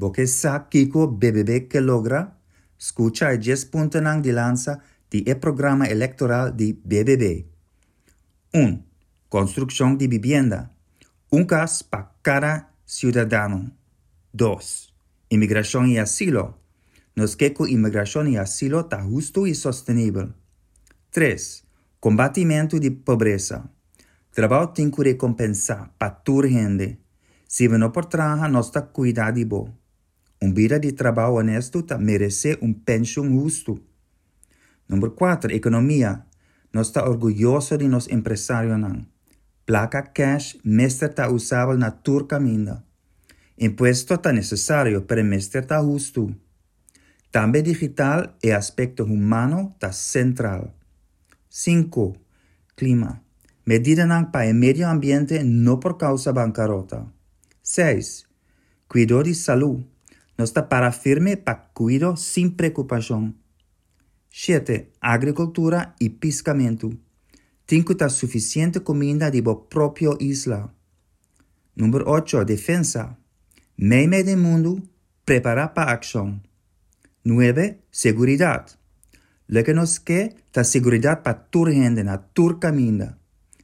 Porque sa kiko BBB que logra, escucha el 10 puntos de lanza del programa electoral de BBB. 1. Construcción de vivienda. Un gas para cada ciudadano. 2. Inmigración y asilo. Nos que inmigración y asilo está justo y sostenible. 3. Combatimiento de pobreza. Trabalho tem que recompensar para gente. Se não por trabalhar, nós está cuidado de bo. Um vida de trabalho honesto tá merece um pensão justo. Número 4. Economia. Nós está orgulhoso de nos empresários. Placa cash, mestre está usável na turca. Impuesto está necessário para mestre justo. Também digital e aspecto humano está central. 5. Clima. Medida para el medio ambiente no por causa bancarrota. 6. Cuidado de salud. No está para firme para cuidado sin preocupación. 7. Agricultura y piscamiento. Tinco está suficiente comida de la propia isla. Número 8. Defensa. Meme del mundo, prepara para acción. 9. Seguridad. Lo que nos que ta seguridad para tu gente na tu camino.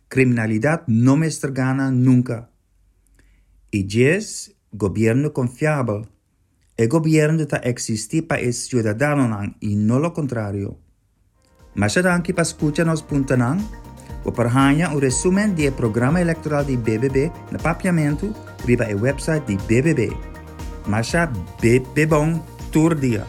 Criminalidad no me gana nunca. Y 10. Gobierno confiable. El gobierno está existir para el ciudadano y no lo contrario. Más adelante para escucharnos puntanan, o para hanya un resumen del programa electoral de BBB na papiamento riba el website de BBB. Masha bebon tour dia.